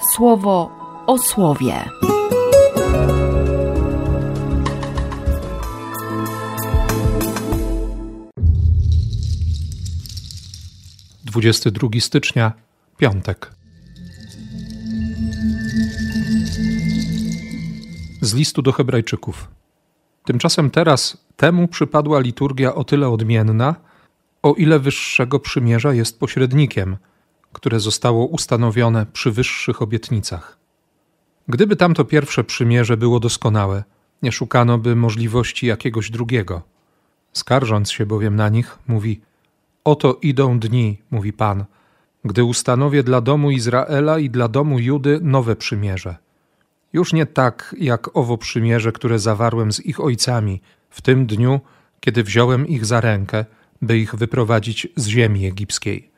słowo o słowie. Dwudziesty drugi stycznia, piątek. Z listu do Hebrajczyków. Tymczasem teraz temu przypadła liturgia o tyle odmienna, o ile wyższego przymierza jest pośrednikiem, które zostało ustanowione przy wyższych obietnicach. Gdyby tamto pierwsze przymierze było doskonałe, nie szukano by możliwości jakiegoś drugiego. Skarżąc się bowiem na nich, mówi: Oto idą dni, mówi Pan, gdy ustanowię dla domu Izraela i dla domu Judy nowe przymierze. Już nie tak jak owo przymierze, które zawarłem z ich ojcami w tym dniu, kiedy wziąłem ich za rękę by ich wyprowadzić z ziemi egipskiej,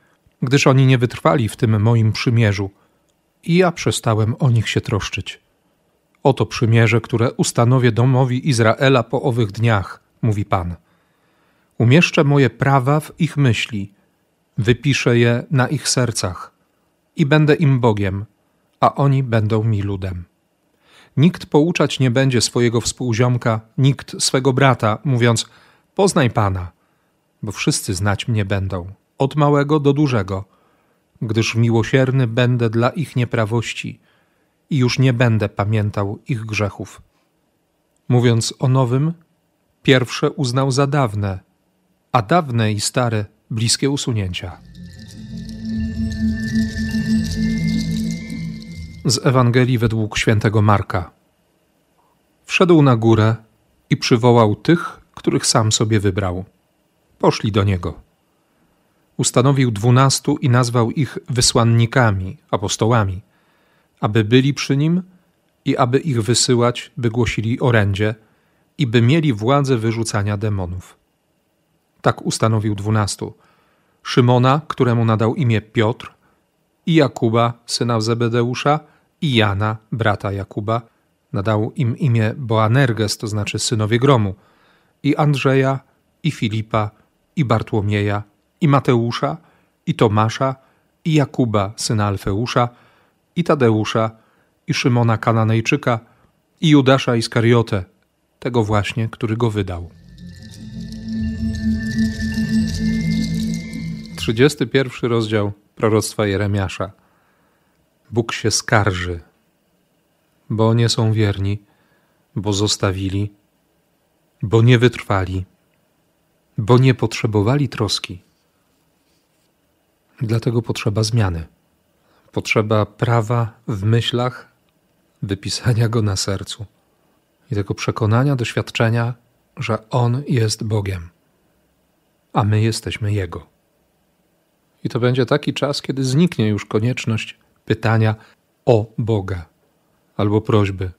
gdyż oni nie wytrwali w tym moim przymierzu i ja przestałem o nich się troszczyć. Oto przymierze, które ustanowię domowi Izraela po owych dniach, mówi Pan. Umieszczę moje prawa w ich myśli, wypiszę je na ich sercach i będę im Bogiem, a oni będą mi ludem. Nikt pouczać nie będzie swojego współziomka, nikt swego brata, mówiąc: Poznaj Pana – bo wszyscy znać mnie będą, od małego do dużego, gdyż miłosierny będę dla ich nieprawości i już nie będę pamiętał ich grzechów. Mówiąc o nowym, pierwsze uznał za dawne, a dawne i stare bliskie usunięcia. Z Ewangelii według świętego Marka. Wszedł na górę i przywołał tych, których sam sobie wybrał poszli do niego. Ustanowił dwunastu i nazwał ich wysłannikami, apostołami, aby byli przy nim i aby ich wysyłać, by głosili orędzie i by mieli władzę wyrzucania demonów. Tak ustanowił dwunastu. Szymona, któremu nadał imię Piotr, i Jakuba, syna Zebedeusza, i Jana, brata Jakuba, nadał im imię Boanerges, to znaczy synowie gromu, i Andrzeja, i Filipa, i Bartłomieja, i Mateusza, i Tomasza, i Jakuba, syna Alfeusza, i Tadeusza, i Szymona Kananejczyka, i Judasza Iskariotę, tego właśnie, który go wydał. 31 rozdział proroctwa Jeremiasza. Bóg się skarży, bo nie są wierni, bo zostawili, bo nie wytrwali bo nie potrzebowali troski. Dlatego potrzeba zmiany. Potrzeba prawa w myślach, wypisania go na sercu i tego przekonania, doświadczenia, że On jest Bogiem, a my jesteśmy Jego. I to będzie taki czas, kiedy zniknie już konieczność pytania o Boga albo prośby: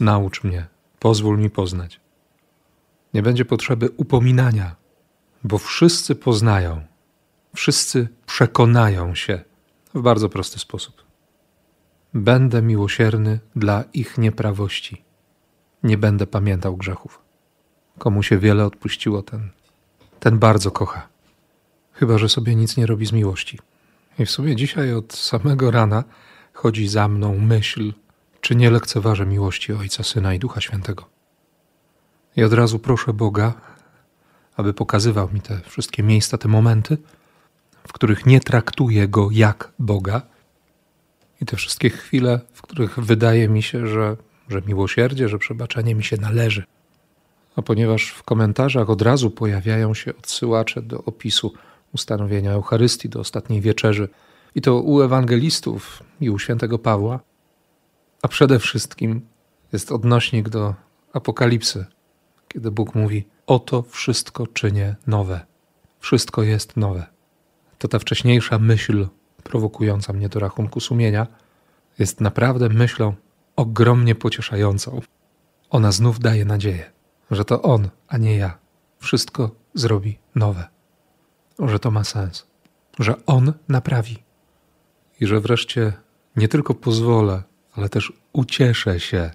naucz mnie, pozwól mi poznać. Nie będzie potrzeby upominania bo wszyscy poznają, wszyscy przekonają się w bardzo prosty sposób. Będę miłosierny dla ich nieprawości. Nie będę pamiętał grzechów. Komu się wiele odpuściło, ten, ten bardzo kocha. Chyba, że sobie nic nie robi z miłości. I w sumie dzisiaj od samego rana chodzi za mną myśl, czy nie lekceważę miłości Ojca, Syna i Ducha Świętego. I od razu proszę Boga, aby pokazywał mi te wszystkie miejsca, te momenty, w których nie traktuję go jak Boga, i te wszystkie chwile, w których wydaje mi się, że, że miłosierdzie, że przebaczenie mi się należy. A ponieważ w komentarzach od razu pojawiają się odsyłacze do opisu ustanowienia Eucharystii, do ostatniej wieczerzy, i to u ewangelistów i u świętego Pawła, a przede wszystkim jest odnośnik do Apokalipsy, kiedy Bóg mówi: Oto wszystko czynię nowe. Wszystko jest nowe. To ta wcześniejsza myśl prowokująca mnie do rachunku sumienia jest naprawdę myślą ogromnie pocieszającą. Ona znów daje nadzieję, że to On, a nie ja, wszystko zrobi nowe. Że to ma sens, że On naprawi i że wreszcie nie tylko pozwolę, ale też ucieszę się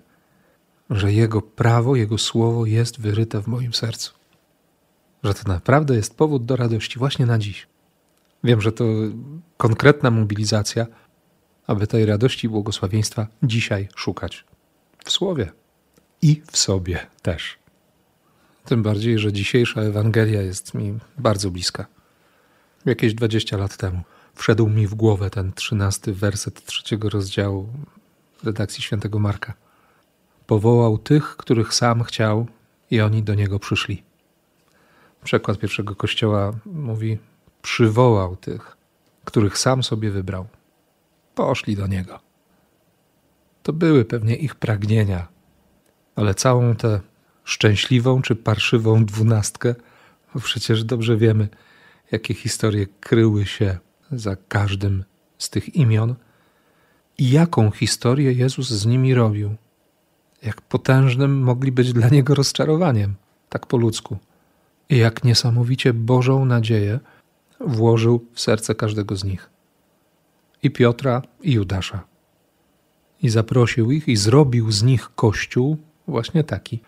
że Jego prawo, Jego słowo jest wyryte w moim sercu. Że to naprawdę jest powód do radości właśnie na dziś. Wiem, że to konkretna mobilizacja, aby tej radości i błogosławieństwa dzisiaj szukać. W słowie i w sobie też. Tym bardziej, że dzisiejsza Ewangelia jest mi bardzo bliska. Jakieś 20 lat temu wszedł mi w głowę ten trzynasty werset trzeciego rozdziału redakcji świętego Marka. Powołał tych, których sam chciał, i oni do niego przyszli. Przekład pierwszego kościoła mówi: przywołał tych, których sam sobie wybrał. Poszli do niego. To były pewnie ich pragnienia, ale całą tę szczęśliwą czy parszywą dwunastkę, bo przecież dobrze wiemy, jakie historie kryły się za każdym z tych imion i jaką historię Jezus z nimi robił. Jak potężnym mogli być dla niego rozczarowaniem, tak po ludzku. I jak niesamowicie Bożą nadzieję włożył w serce każdego z nich. I Piotra, i Judasza. I zaprosił ich, i zrobił z nich kościół, właśnie taki.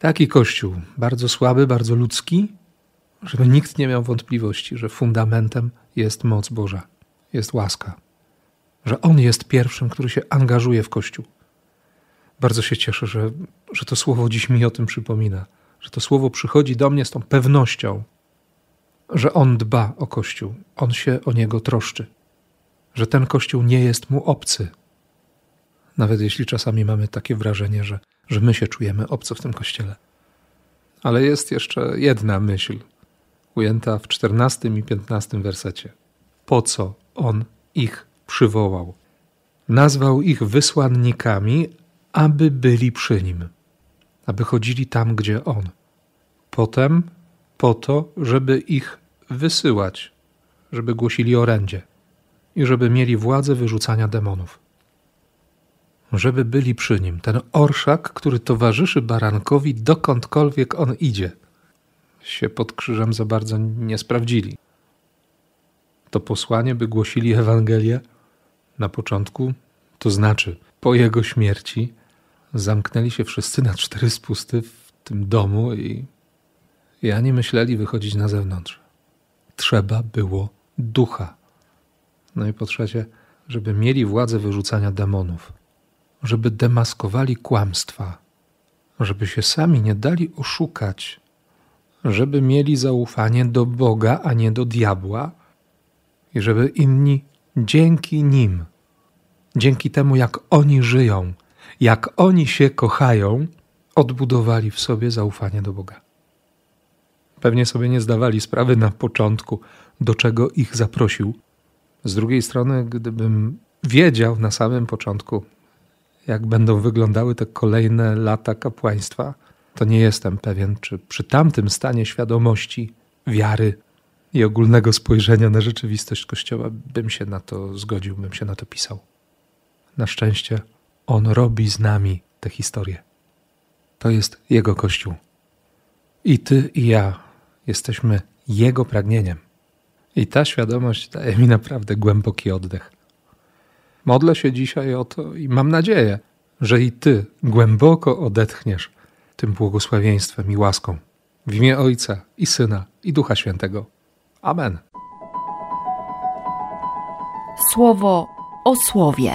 Taki kościół, bardzo słaby, bardzo ludzki, żeby nikt nie miał wątpliwości, że fundamentem jest moc Boża, jest łaska, że On jest pierwszym, który się angażuje w Kościół. Bardzo się cieszę, że, że to słowo dziś mi o tym przypomina, że to słowo przychodzi do mnie z tą pewnością, że On dba o Kościół, On się o niego troszczy, że ten Kościół nie jest mu obcy. Nawet jeśli czasami mamy takie wrażenie, że, że my się czujemy obco w tym Kościele. Ale jest jeszcze jedna myśl, ujęta w czternastym i piętnastym wersecie. Po co On ich przywołał? Nazwał ich wysłannikami, aby byli przy Nim, aby chodzili tam, gdzie On. Potem po to, żeby ich wysyłać, żeby głosili orędzie i żeby mieli władzę wyrzucania demonów. Żeby byli przy nim, ten orszak, który towarzyszy barankowi dokądkolwiek on idzie, się pod krzyżem za bardzo nie sprawdzili. To posłanie, by głosili Ewangelię na początku, to znaczy po jego śmierci, zamknęli się wszyscy na cztery spusty w tym domu i i ani myśleli wychodzić na zewnątrz. Trzeba było ducha. No i po trzecie, żeby mieli władzę wyrzucania demonów, żeby demaskowali kłamstwa, żeby się sami nie dali oszukać, żeby mieli zaufanie do Boga, a nie do diabła, i żeby inni dzięki nim, dzięki temu, jak oni żyją, jak oni się kochają, odbudowali w sobie zaufanie do Boga. Pewnie sobie nie zdawali sprawy na początku, do czego ich zaprosił. Z drugiej strony, gdybym wiedział na samym początku, jak będą wyglądały te kolejne lata kapłaństwa, to nie jestem pewien, czy przy tamtym stanie świadomości, wiary i ogólnego spojrzenia na rzeczywistość Kościoła bym się na to zgodził, bym się na to pisał. Na szczęście On robi z nami tę historię. To jest Jego Kościół. I ty, i ja jesteśmy Jego pragnieniem. I ta świadomość daje mi naprawdę głęboki oddech. Modlę się dzisiaj o to i mam nadzieję, że i Ty głęboko odetchniesz tym błogosławieństwem i łaską. W imię Ojca i Syna i Ducha Świętego. Amen. Słowo o słowie.